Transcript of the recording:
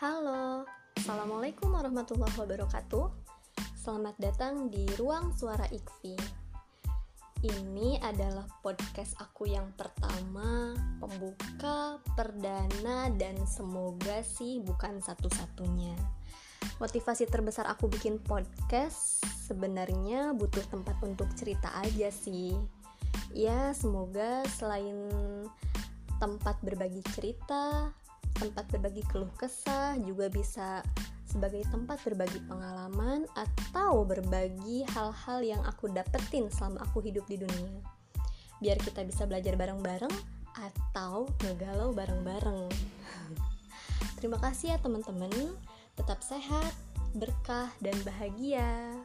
Halo, Assalamualaikum warahmatullahi wabarakatuh. Selamat datang di Ruang Suara Ikfi Ini adalah podcast aku yang pertama Pembuka, perdana, dan semoga sih bukan satu-satunya. Motivasi terbesar aku bikin podcast sebenarnya butuh tempat untuk cerita aja sih. Ya semoga selain tempat berbagi cerita, tempat berbagi keluh kesah, juga bisa sebagai tempat berbagi pengalaman atau berbagi hal-hal yang aku dapetin selama aku hidup di dunia. Biar kita bisa belajar bareng-bareng atau ngegalau bareng-bareng. Terima kasih ya teman-teman. Tetap sehat, berkah, dan bahagia.